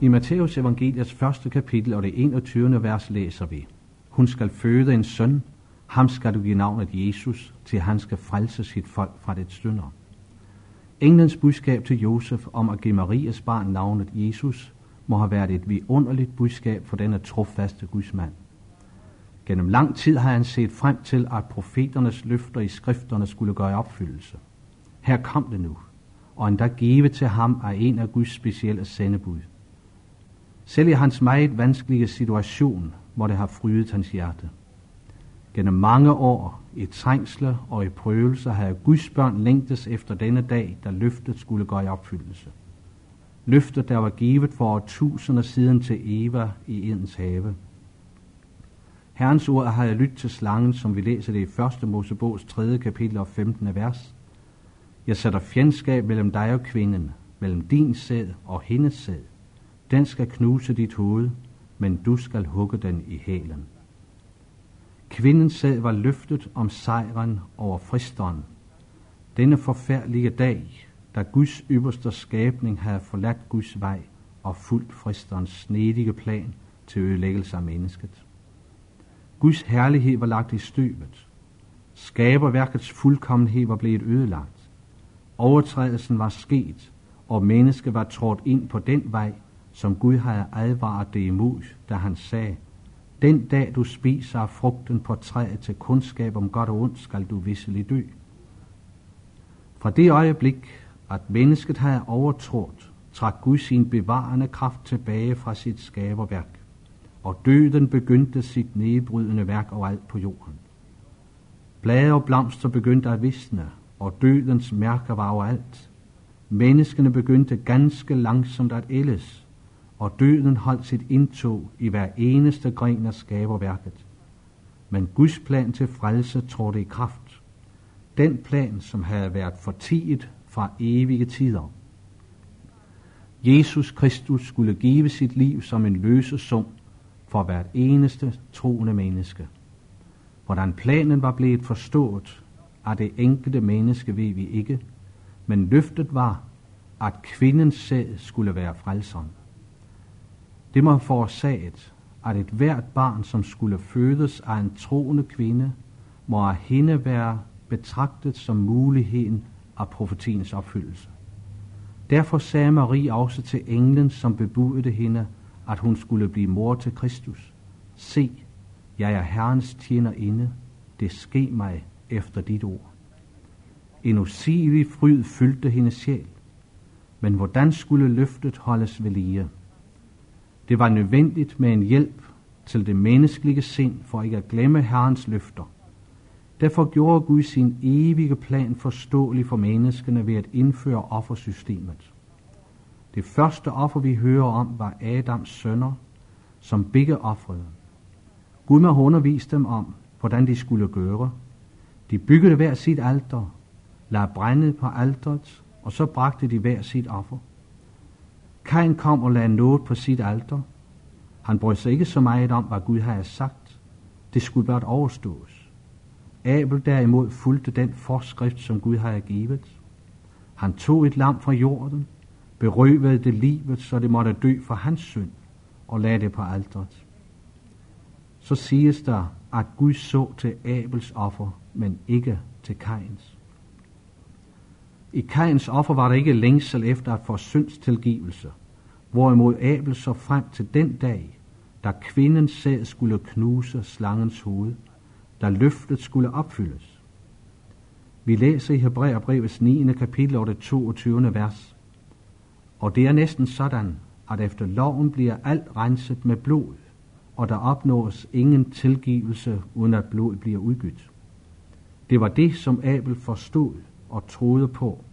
I Matteus evangeliets første kapitel og det 21. vers læser vi, Hun skal føde en søn, ham skal du give navnet Jesus, til han skal frelse sit folk fra det synder. Englens budskab til Josef om at give Marias barn navnet Jesus, må have været et vidunderligt budskab for denne trofaste gudsmand. Gennem lang tid har han set frem til, at profeternes løfter i skrifterne skulle gøre opfyldelse. Her kom det nu, og endda give til ham af en af Guds specielle sendebud. Selv i hans meget vanskelige situation må det have frydet hans hjerte. Gennem mange år i trængsler og i prøvelser havde Guds børn længtes efter denne dag, da løftet skulle gå i opfyldelse. Løftet, der var givet for tusinder siden til Eva i Edens have. Herrens ord har jeg lyttet til slangen, som vi læser det i 1. Mosebogs 3. kapitel og 15. vers. Jeg sætter fjendskab mellem dig og kvinden, mellem din sæd og hendes sæd. Den skal knuse dit hoved, men du skal hugge den i hælen. Kvindens sæd var løftet om sejren over fristeren. Denne forfærdelige dag, da Guds ypperste skabning havde forladt Guds vej og fulgt fristerens snedige plan til ødelæggelse af mennesket. Guds herlighed var lagt i støvet. Skaberværkets fuldkommenhed var blevet ødelagt. Overtrædelsen var sket, og mennesket var trådt ind på den vej, som Gud havde advaret det imod, da han sagde, den dag du spiser af frugten på træet til kundskab om godt og ondt, skal du visselig dø. Fra det øjeblik, at mennesket havde overtrådt, trak Gud sin bevarende kraft tilbage fra sit skaberværk, og døden begyndte sit nedbrydende værk overalt på jorden. Blade og blomster begyndte at visne, og dødens mærker var overalt. Menneskene begyndte ganske langsomt at ældes, og døden holdt sit indtog i hver eneste gren af skaberværket. Men Guds plan til frelse trådte i kraft. Den plan, som havde været fortiget fra evige tider. Jesus Kristus skulle give sit liv som en løsesum for hvert eneste troende menneske. Hvordan planen var blevet forstået af det enkelte menneske ved vi ikke, men løftet var, at kvindens sæd skulle være frelseren. Det må forårsaget, at et hvert barn, som skulle fødes af en troende kvinde, må af hende være betragtet som muligheden af profetiens opfyldelse. Derfor sagde Marie også til englen, som bebudede hende, at hun skulle blive mor til Kristus. Se, jeg er Herrens tjenerinde. det ske mig efter dit ord. En usigelig fryd fyldte hendes sjæl, men hvordan skulle løftet holdes ved lige? Det var nødvendigt med en hjælp til det menneskelige sind for ikke at glemme Herrens løfter. Derfor gjorde Gud sin evige plan forståelig for menneskene ved at indføre offersystemet. Det første offer, vi hører om, var Adams sønner, som begge offrede. Gud må undervise dem om, hvordan de skulle gøre. De byggede hver sit alter, lagde brændet på alteret, og så bragte de hver sit offer. Kain kom og lagde noget på sit alter. Han brød sig ikke så meget om, hvad Gud havde sagt. Det skulle blot overstås. Abel derimod fulgte den forskrift, som Gud havde givet. Han tog et lam fra jorden, berøvede det livet, så det måtte dø for hans synd, og lagde det på alteret. Så siges der, at Gud så til Abels offer, men ikke til Kains. I Kains offer var der ikke længsel efter at få syndstilgivelse, hvorimod Abel så frem til den dag, da kvindens sæd skulle knuse slangens hoved, da løftet skulle opfyldes. Vi læser i Hebræerbrevets 9. kapitel og det 22. vers. Og det er næsten sådan, at efter loven bliver alt renset med blod, og der opnås ingen tilgivelse, uden at blod bliver udgydt. Det var det, som Abel forstod og troede på,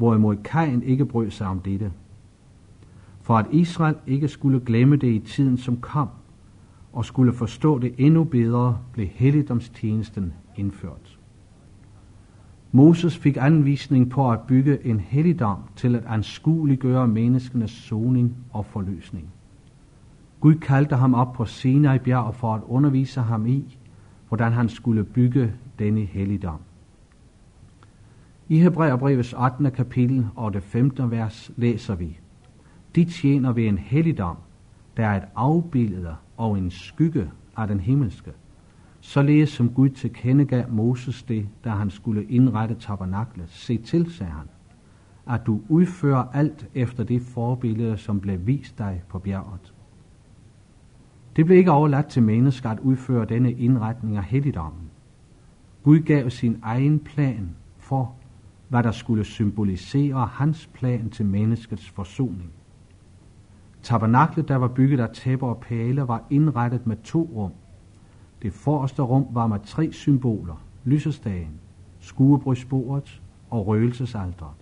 hvorimod Kain ikke brød sig om dette. For at Israel ikke skulle glemme det i tiden, som kom, og skulle forstå det endnu bedre, blev helligdomstjenesten indført. Moses fik anvisning på at bygge en helligdom til at anskueliggøre menneskenes soning og forløsning. Gud kaldte ham op på Sinai bjerg for at undervise ham i, hvordan han skulle bygge denne helligdom. I Hebræerbrevets 8. kapitel og det 15. vers læser vi, de tjener ved en helligdom, der er et afbillede og en skygge af den himmelske. Således som Gud tilkendegav Moses det, da han skulle indrette tabernaklet. Se til, sagde han, at du udfører alt efter det forbillede, som blev vist dig på bjerget. Det blev ikke overladt til mennesker at udføre denne indretning af helligdommen. Gud gav sin egen plan for, hvad der skulle symbolisere hans plan til menneskets forsoning. Tabernaklet, der var bygget af tæpper og pæle, var indrettet med to rum. Det forreste rum var med tre symboler, lysestagen, skuebrystbordet og røgelsesaldret.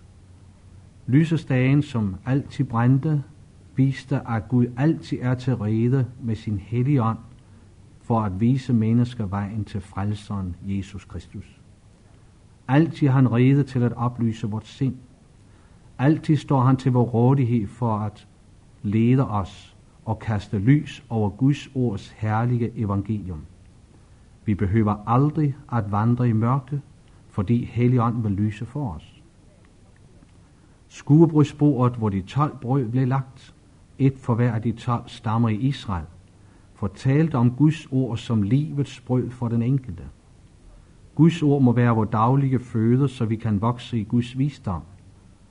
Lysestagen, som altid brændte, viste, at Gud altid er til rede med sin hellige ånd for at vise mennesker vejen til frelseren Jesus Kristus. Altid han rede til at oplyse vort sind. Altid står han til vores rådighed for at lede os og kaste lys over Guds ords herlige evangelium. Vi behøver aldrig at vandre i mørke, fordi Helligånd vil lyse for os. Skuebrudsbordet, hvor de tolv brød blev lagt, et for hver af de tolv stammer i Israel, fortalte om Guds ord som livets brød for den enkelte. Guds ord må være vores daglige føde, så vi kan vokse i Guds visdom,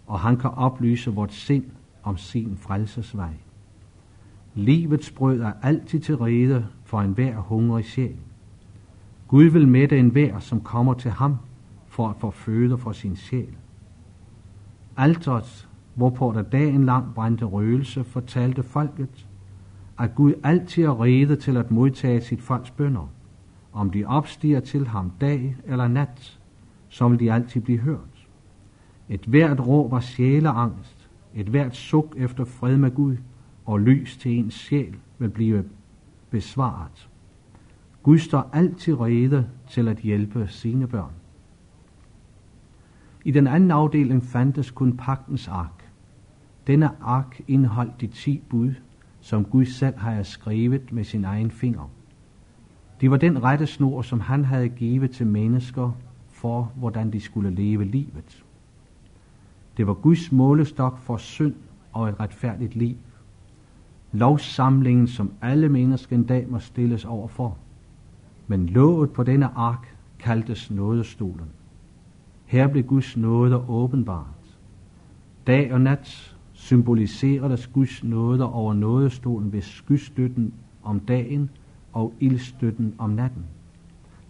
og han kan oplyse vort sind om sin frelsesvej. Livets brød er altid til rede for enhver hungrig sjæl. Gud vil mætte enhver, som kommer til ham for at få føde for sin sjæl. Alteret, hvorpå der dagen lang brændte røgelse, fortalte folket, at Gud altid er rede til at modtage sit folks bønder. Om de opstiger til ham dag eller nat, så vil de altid blive hørt. Et hvert råb var sjæleangst, et hvert suk efter fred med Gud og lys til ens sjæl vil blive besvaret. Gud står altid rede til at hjælpe sine børn. I den anden afdeling fandtes kun pagtens ark. Denne ark indeholdt de ti bud, som Gud selv har skrevet med sin egen finger. Det var den rette snor, som han havde givet til mennesker for, hvordan de skulle leve livet. Det var Guds målestok for synd og et retfærdigt liv. Lovsamlingen, som alle mennesker en dag må stilles over for. Men låget på denne ark kaldtes nådestolen. Her blev Guds nåde åbenbart. Dag og nat symboliserede Guds nåde over nådestolen ved skystøtten om dagen og ildstøtten om natten.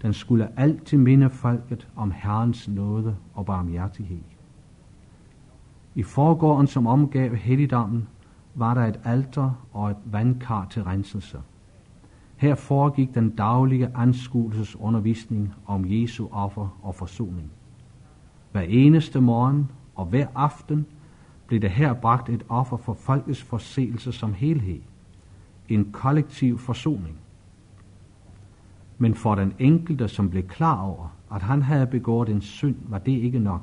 Den skulle altid minde folket om Herrens nåde og barmhjertighed. I forgården, som omgav helligdommen, var der et alter og et vandkar til renselse. Her foregik den daglige anskuelsesundervisning om Jesu offer og forsoning. Hver eneste morgen og hver aften blev der her bragt et offer for folkets forseelse som helhed. En kollektiv forsoning. Men for den enkelte, som blev klar over, at han havde begået en synd, var det ikke nok.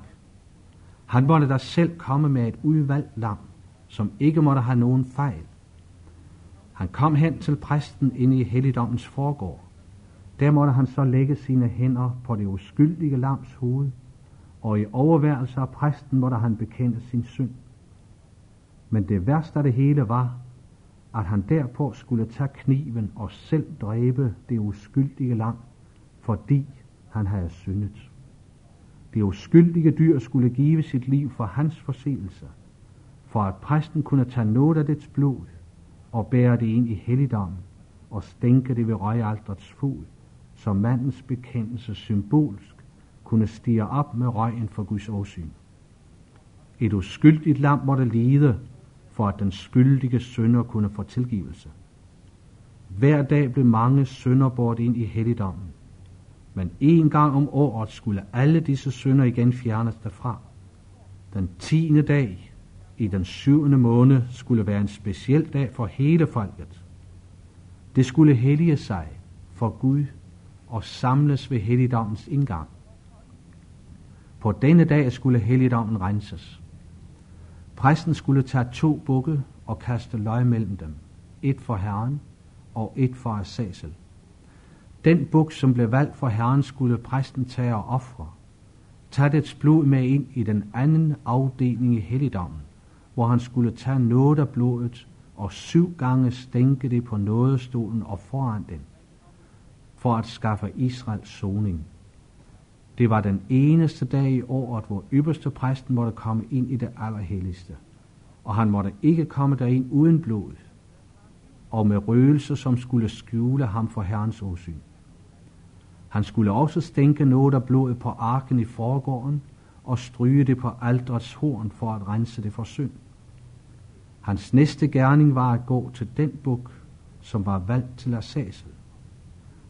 Han måtte da selv komme med et udvalgt lam, som ikke måtte have nogen fejl. Han kom hen til præsten inde i helligdommens forgård. Der måtte han så lægge sine hænder på det uskyldige lams hoved, og i overværelse af præsten måtte han bekende sin synd. Men det værste af det hele var, at han derpå skulle tage kniven og selv dræbe det uskyldige lam, fordi han havde syndet. Det uskyldige dyr skulle give sit liv for hans forseelser, for at præsten kunne tage noget af dets blod og bære det ind i helligdommen og stænke det ved røgalterets fod, så mandens bekendelse symbolsk kunne stige op med røgen for Guds åsyn. Et uskyldigt lam måtte lide, for at den skyldige synder kunne få tilgivelse. Hver dag blev mange synder bort ind i helligdommen, men en gang om året skulle alle disse synder igen fjernes derfra. Den tiende dag i den syvende måned skulle være en speciel dag for hele folket. Det skulle hellige sig for Gud og samles ved helligdommens indgang. På denne dag skulle helligdommen renses. Præsten skulle tage to bukke og kaste løg mellem dem. Et for Herren og et for Asasel. Den buk, som blev valgt for Herren, skulle præsten tage og ofre. Tag dets blod med ind i den anden afdeling i helligdommen hvor han skulle tage noget af blodet og syv gange stænke det på nådestolen og foran den, for at skaffe Israels soning. Det var den eneste dag i året, hvor ypperste præsten måtte komme ind i det allerhelligste, og han måtte ikke komme derind uden blod, og med røgelse, som skulle skjule ham for Herrens åsyn. Han skulle også stænke noget af blodet på arken i forgården og stryge det på aldrets horn for at rense det for synd. Hans næste gerning var at gå til den buk, som var valgt til Asasel.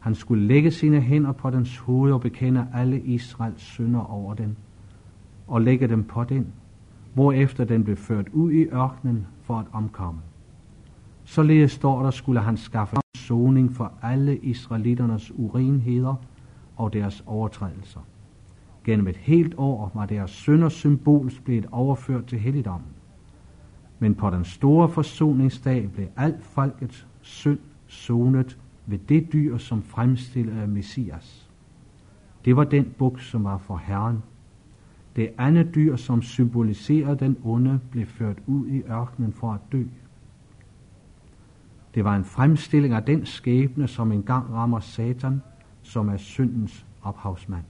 Han skulle lægge sine hænder på dens hoved og bekende alle Israels synder over den, og lægge dem på den, hvorefter den blev ført ud i ørkenen for at omkomme. Således står der, skulle han skaffe soning for alle israeliternes urenheder og deres overtrædelser. Gennem et helt år var deres synder symbol blevet overført til helligdommen. Men på den store forsoningsdag blev alt folkets synd sonet ved det dyr, som fremstillede Messias. Det var den buk, som var for Herren. Det andet dyr, som symboliserede den onde, blev ført ud i ørkenen for at dø. Det var en fremstilling af den skæbne, som engang rammer Satan, som er syndens ophavsmand.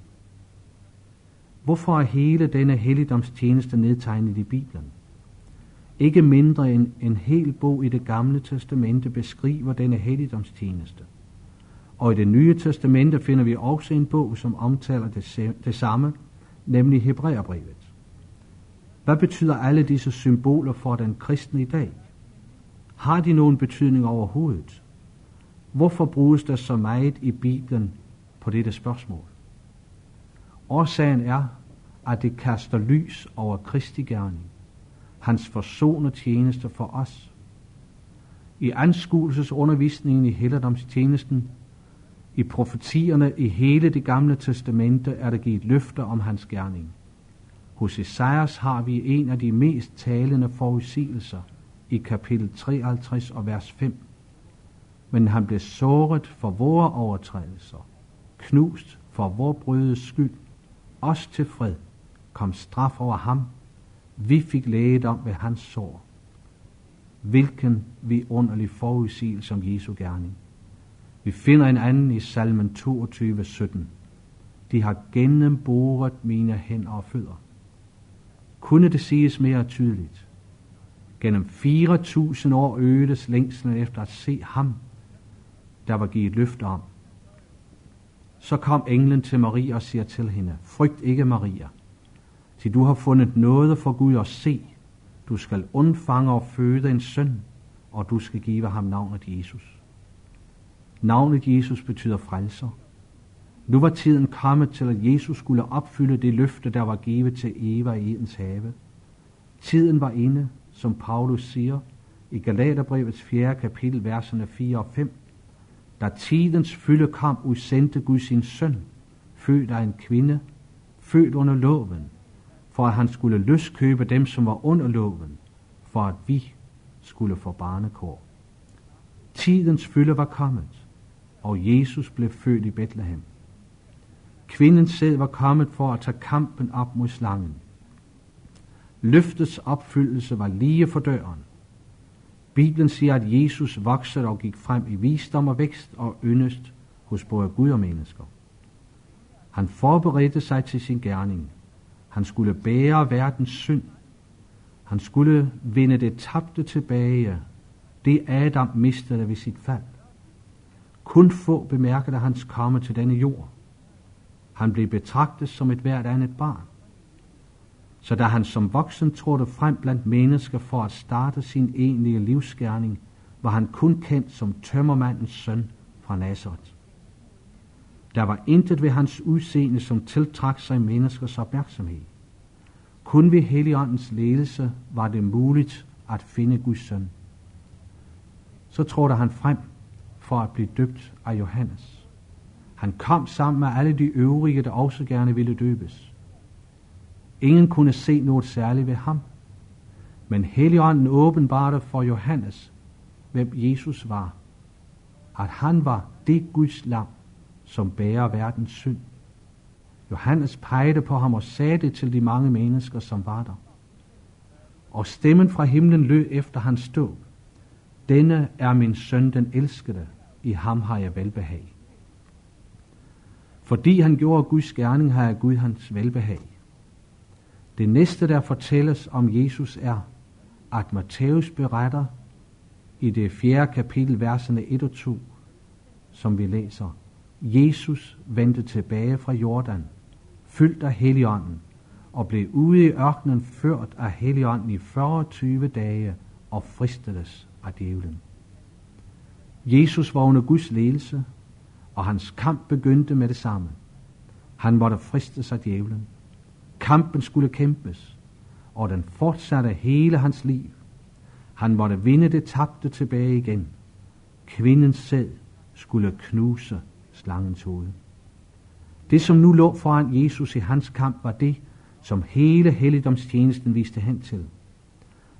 Hvorfor er hele denne helligdomstjeneste nedtegnet i Bibelen? Ikke mindre end en hel bog i det gamle testamente beskriver denne helligdomstjeneste. Og i det nye testamente finder vi også en bog, som omtaler det, det samme, nemlig Hebræerbrevet. Hvad betyder alle disse symboler for den kristne i dag? Har de nogen betydning overhovedet? Hvorfor bruges der så meget i Bibelen på dette spørgsmål? Årsagen er, at det kaster lys over Kristi gerning, hans forsonende tjeneste for os. I anskuelsesundervisningen i helligdomstjenesten, i profetierne i hele det gamle testamente er der givet løfter om hans gerning. Hos Esajas har vi en af de mest talende forudsigelser i kapitel 53 og vers 5. Men han blev såret for vores overtrædelser, knust for vores brødes skyld, os til fred, kom straf over ham, vi fik læget om ved hans sår. Hvilken vidunderlig forudsigelse som Jesu gerning. Vi finder en anden i salmen 22, 17. De har gennemboret mine hænder og fødder. Kunne det siges mere tydeligt? Gennem 4.000 år øgedes længslen efter at se ham, der var givet løfte om. Så kom englen til Maria og siger til hende, frygt ikke Maria, til du har fundet noget for Gud at se. Du skal undfange og føde en søn, og du skal give ham navnet Jesus. Navnet Jesus betyder frelser. Nu var tiden kommet til, at Jesus skulle opfylde det løfte, der var givet til Eva i Edens have. Tiden var inde, som Paulus siger i Galaterbrevets 4. kapitel, verserne 4 og 5. Da tidens fylde kom, udsendte Gud sin søn, født af en kvinde, født under loven, for at han skulle løskøbe dem, som var under loven, for at vi skulle få barnekår. Tidens fylde var kommet, og Jesus blev født i Bethlehem. Kvindens sæd var kommet for at tage kampen op mod slangen. Løftets opfyldelse var lige for døren. Bibelen siger, at Jesus voksede og gik frem i visdom og vækst og yndest hos både Gud og mennesker. Han forberedte sig til sin gerning. Han skulle bære verdens synd. Han skulle vinde det tabte tilbage, det Adam mistede ved sit fald. Kun få bemærkede hans komme til denne jord. Han blev betragtet som et hvert andet barn. Så da han som voksen trådte frem blandt mennesker for at starte sin egentlige livsgerning, var han kun kendt som tømmermandens søn fra Nazareth. Der var intet ved hans udseende, som tiltrak sig menneskers opmærksomhed. Kun ved Helligåndens ledelse var det muligt at finde Guds søn. Så trådte han frem for at blive døbt af Johannes. Han kom sammen med alle de øvrige, der også gerne ville døbes. Ingen kunne se noget særligt ved ham. Men Helligånden åbenbarte for Johannes, hvem Jesus var. At han var det Guds lam, som bærer verdens synd. Johannes pegede på ham og sagde det til de mange mennesker, som var der. Og stemmen fra himlen lød efter hans stå. Denne er min søn den elskede, i ham har jeg velbehag. Fordi han gjorde Guds gerning, har jeg Gud hans velbehag. Det næste, der fortælles om Jesus, er, at Matthæus beretter i det fjerde kapitel, verserne 1 og 2, som vi læser. Jesus vendte tilbage fra Jordan, fyldt af Helligånden, og blev ude i ørkenen ført af Helligånden i 40 dage og fristedes af djævlen. Jesus var under Guds ledelse, og hans kamp begyndte med det samme. Han måtte fristes af djævlen. Kampen skulle kæmpes, og den fortsatte hele hans liv. Han måtte vinde det tabte tilbage igen. Kvindens sæd skulle knuse slangens hoved. Det, som nu lå foran Jesus i hans kamp, var det, som hele helligdomstjenesten viste hen til.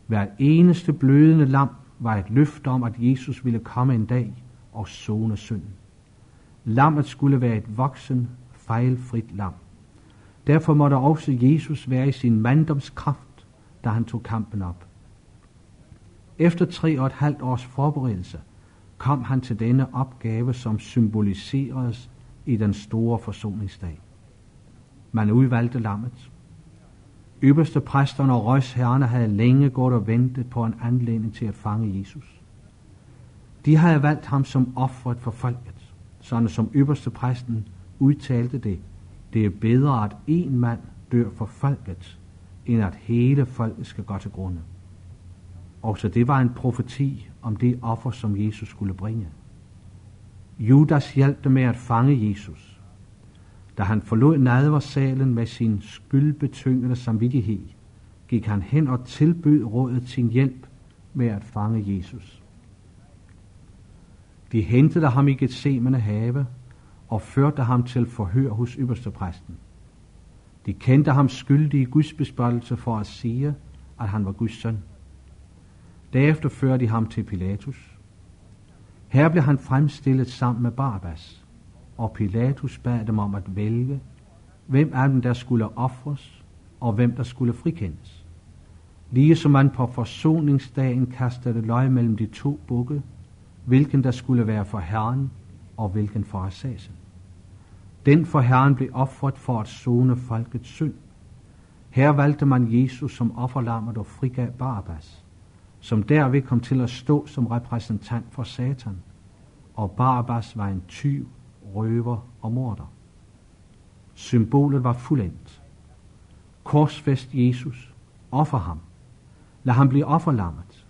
Hver eneste blødende lam var et løfte om, at Jesus ville komme en dag og zone synden. Lammet skulle være et voksen, fejlfrit lam. Derfor måtte også Jesus være i sin manddomskraft, da han tog kampen op. Efter tre og et halvt års forberedelse kom han til denne opgave, som symboliseres i den store forsoningsdag. Man udvalgte lammet. Ypperste præsterne og røgsherrerne havde længe gået og ventet på en anledning til at fange Jesus. De havde valgt ham som offret for folket, sådan som ypperste præsten udtalte det. Det er bedre, at en mand dør for folket, end at hele folket skal gå til grunde. Og så det var en profeti om det offer, som Jesus skulle bringe. Judas hjalp dem med at fange Jesus. Da han forlod nadversalen med sin skyldbetyngende samvittighed, gik han hen og tilbød rådet sin hjælp med at fange Jesus. De hentede ham i Gethsemane have og førte ham til forhør hos ypperstepræsten. De kendte ham skyldig i Guds bespottelse for at sige, at han var Guds søn. Derefter førte de ham til Pilatus. Her blev han fremstillet sammen med Barabbas, og Pilatus bad dem om at vælge, hvem af dem der skulle ofres, og hvem der skulle frikendes. Ligesom man på forsoningsdagen kastede løg mellem de to bukke, hvilken der skulle være for Herren, og hvilken for assasen. Den for Herren blev offret for at zone folkets synd. Her valgte man Jesus som offerlammet og frigav Barabbas som derved kom til at stå som repræsentant for Satan, og Barabbas var en tyv, røver og morder. Symbolet var fuldendt. Korsfest Jesus, offer ham. Lad ham blive offerlammet.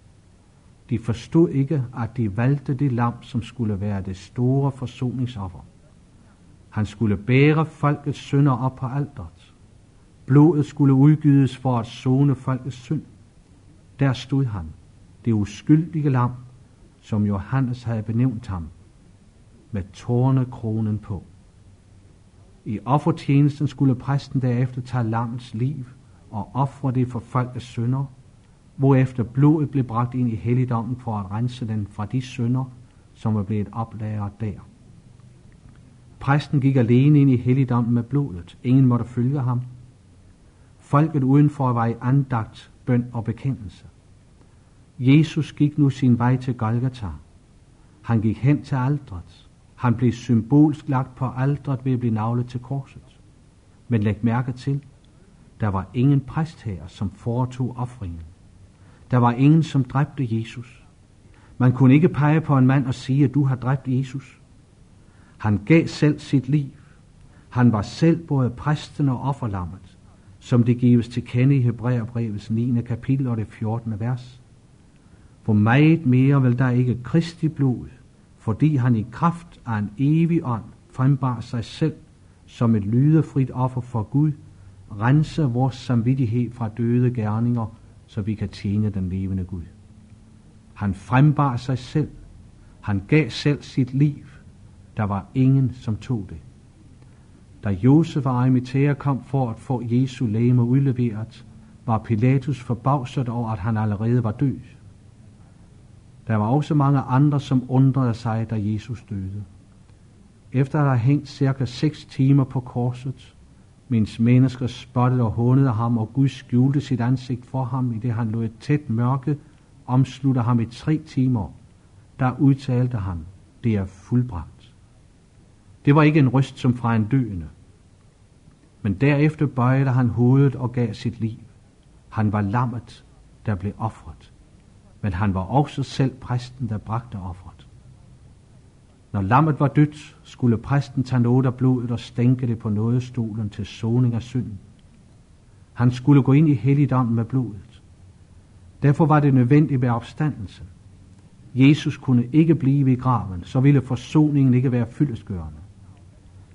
De forstod ikke, at de valgte det lam, som skulle være det store forsoningsoffer. Han skulle bære folkets synder op på alderet. Blodet skulle udgydes for at zone folkets synd. Der stod han, det uskyldige lam, som Johannes havde benævnt ham, med tårnekronen på. I offertjenesten skulle præsten derefter tage lammets liv og ofre det for folkets synder, hvorefter blodet blev bragt ind i helligdommen for at rense den fra de synder, som var blevet oplagret der. Præsten gik alene ind i helligdommen med blodet. Ingen måtte følge ham. Folket udenfor var i andagt, bøn og bekendelse. Jesus gik nu sin vej til Golgata. Han gik hen til aldret. Han blev symbolsk lagt på aldret ved at blive navlet til korset. Men læg mærke til, der var ingen præst her, som foretog offringen. Der var ingen, som dræbte Jesus. Man kunne ikke pege på en mand og sige, at du har dræbt Jesus. Han gav selv sit liv. Han var selv både præsten og offerlammet, som det gives til kende i Hebræerbrevets 9. kapitel og det 14. vers. For meget mere vil der ikke Kristi blod, fordi han i kraft af en evig ånd frembar sig selv som et lydefrit offer for Gud, rense vores samvittighed fra døde gerninger, så vi kan tjene den levende Gud. Han frembar sig selv. Han gav selv sit liv. Der var ingen, som tog det. Da Josef og Arimathea kom for at få Jesu læme udleveret, var Pilatus forbavset over, at han allerede var død. Der var også mange andre, som undrede sig, da Jesus døde. Efter at have hængt cirka seks timer på korset, mens mennesker spottede og hånede ham, og Gud skjulte sit ansigt for ham, i det han lå et tæt mørke, omslutte ham i tre timer, der udtalte han, det er fuldbragt. Det var ikke en røst som fra en døende, men derefter bøjede han hovedet og gav sit liv. Han var lammet, der blev offret, men han var også selv præsten, der bragte offret. Når lammet var dødt, skulle præsten tage noget af blodet og stænke det på nådestolen til soning af synden. Han skulle gå ind i helligdommen med blodet. Derfor var det nødvendigt med opstandelsen. Jesus kunne ikke blive i graven, så ville forsoningen ikke være fyldesgørende.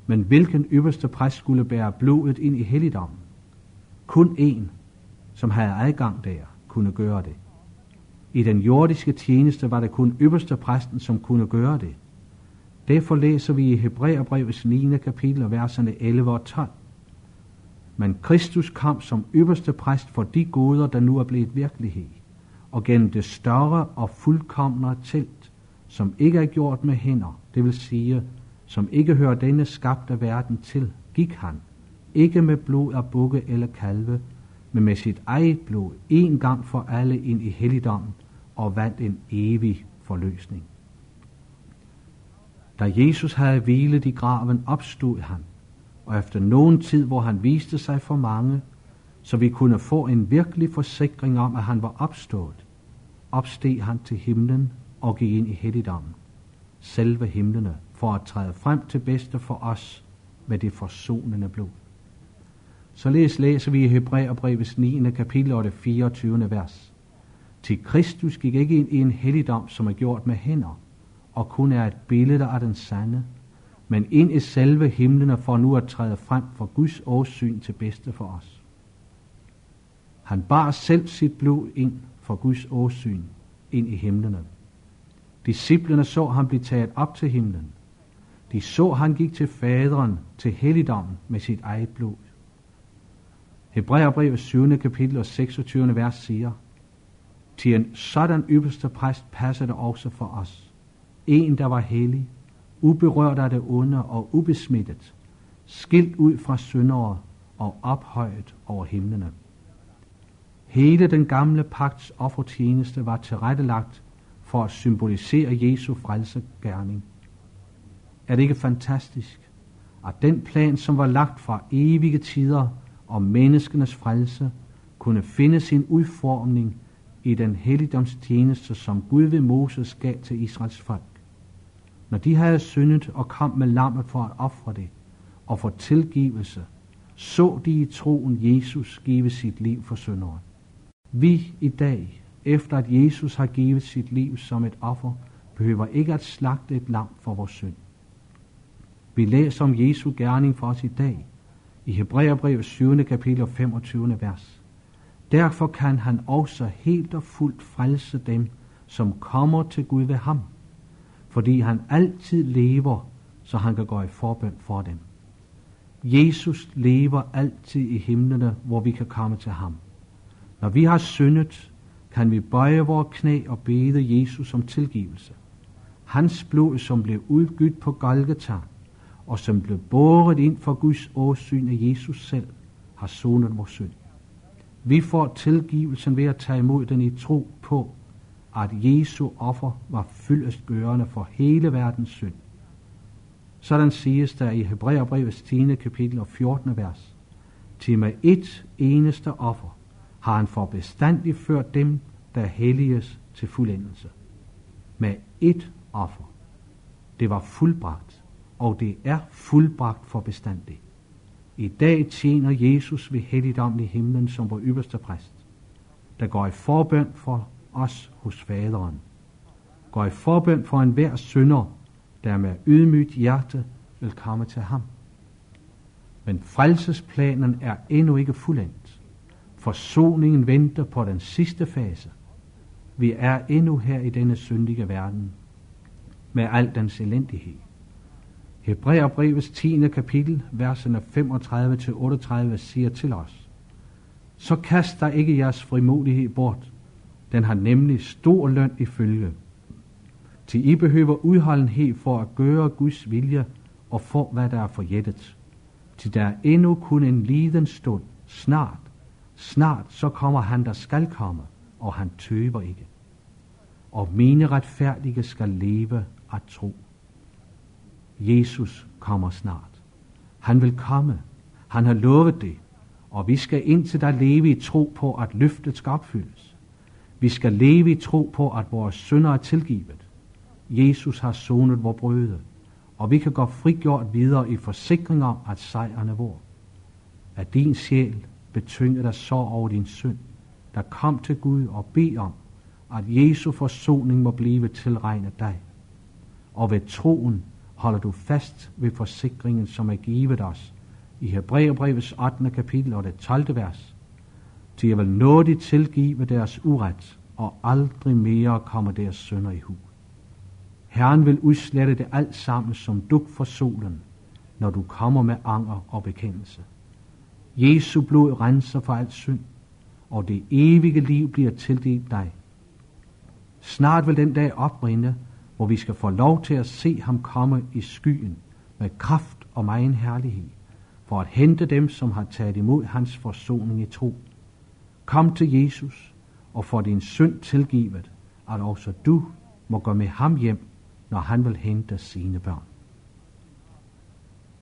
Men hvilken øverste præst skulle bære blodet ind i helligdommen? Kun en, som havde adgang der, kunne gøre det. I den jordiske tjeneste var det kun øverste præsten, som kunne gøre det. Derfor læser vi i Hebræerbrevets 9. kapitel, verserne 11 og 12. Men Kristus kom som øverste præst for de goder, der nu er blevet virkelighed, og gennem det større og fuldkomne telt, som ikke er gjort med hænder, det vil sige, som ikke hører denne skabte verden til, gik han, ikke med blod af bukke eller kalve, men med sit eget blod, en gang for alle ind i helligdommen, og vandt en evig forløsning. Da Jesus havde hvilet i graven, opstod han, og efter nogen tid, hvor han viste sig for mange, så vi kunne få en virkelig forsikring om, at han var opstået, opsteg han til himlen og gik ind i helligdommen, selve himlene, for at træde frem til bedste for os med det forsonende blod. Således læser vi i Hebræerbrevets 9. kapitel og det 24. vers. Til Kristus gik ikke ind i en helligdom, som er gjort med hænder, og kun er et billede af den sande, men ind i selve himlen for nu at træde frem for Guds åsyn til bedste for os. Han bar selv sit blod ind for Guds åsyn ind i himlene. Disciplerne så ham blive taget op til himlen. De så han gik til faderen, til helligdommen med sit eget blod. Hebræerbrevet 7. kapitel og 26. vers siger, til en sådan ypperste præst passer det også for os. En, der var hellig, uberørt af det onde og ubesmittet, skilt ud fra syndere og ophøjet over himlene. Hele den gamle pagts offertjeneste var tilrettelagt for at symbolisere Jesu frelsegærning. Er det ikke fantastisk, at den plan, som var lagt fra evige tider om menneskenes frelse, kunne finde sin udformning i den helligdomstjeneste, som Gud ved Moses gav til Israels folk. Når de havde syndet og kom med lammet for at ofre det og for tilgivelse, så de i troen Jesus give sit liv for synderen. Vi i dag, efter at Jesus har givet sit liv som et offer, behøver ikke at slagte et lam for vores synd. Vi læser om Jesu gerning for os i dag i Hebræerbrevet 7. kapitel 25. vers. Derfor kan han også helt og fuldt frelse dem, som kommer til Gud ved ham, fordi han altid lever, så han kan gå i forbøn for dem. Jesus lever altid i himlene, hvor vi kan komme til ham. Når vi har syndet, kan vi bøje vores knæ og bede Jesus om tilgivelse. Hans blod, som blev udgydt på Golgata, og som blev båret ind for Guds åsyn af Jesus selv, har sonet vores synd. Vi får tilgivelsen ved at tage imod den i tro på, at Jesu offer var fyldestgørende for hele verdens synd. Sådan siges der i Hebræerbrevets 10. kapitel og 14. vers. Til med et eneste offer har han for bestandig ført dem, der helliges til fuldendelse. Med et offer. Det var fuldbragt, og det er fuldbragt for bestandig. I dag tjener Jesus ved helligdommen i himlen som vores ypperste præst, der går i forbøn for os hos faderen. Går i forbøn for enhver synder, der med ydmygt hjerte vil komme til ham. Men frelsesplanen er endnu ikke fuldendt. Forsoningen venter på den sidste fase. Vi er endnu her i denne syndige verden med al dens elendighed. Hebræerbrevets 10. kapitel, verserne 35-38 siger til os, Så kast der ikke jeres frimodighed bort, den har nemlig stor løn i følge. Til I behøver udholdenhed for at gøre Guds vilje og få, hvad der er forjættet. Til der er endnu kun en liden stund, snart, snart så kommer han, der skal komme, og han tøver ikke. Og mine retfærdige skal leve at tro. Jesus kommer snart. Han vil komme. Han har lovet det. Og vi skal indtil der leve i tro på, at løftet skal opfyldes. Vi skal leve i tro på, at vores synder er tilgivet. Jesus har sonet vor brøde, og vi kan gå frigjort videre i forsikring om, at sejren er vor. At din sjæl betynget af sorg over din synd, der kom til Gud og bed om, at Jesu forsoning må blive tilregnet dig. Og ved troen holder du fast ved forsikringen, som er givet os i Hebræerbrevets 8. kapitel og det 12. vers. Til jeg vil nådigt tilgive deres uret, og aldrig mere kommer deres sønder i hu. Herren vil udslette det alt sammen som duk for solen, når du kommer med anger og bekendelse. Jesu blod renser for alt synd, og det evige liv bliver tildelt dig. Snart vil den dag oprinde, hvor vi skal få lov til at se ham komme i skyen med kraft og megen herlighed, for at hente dem, som har taget imod hans forsoning i tro. Kom til Jesus og få din synd tilgivet, at også du må gå med ham hjem, når han vil hente sine børn.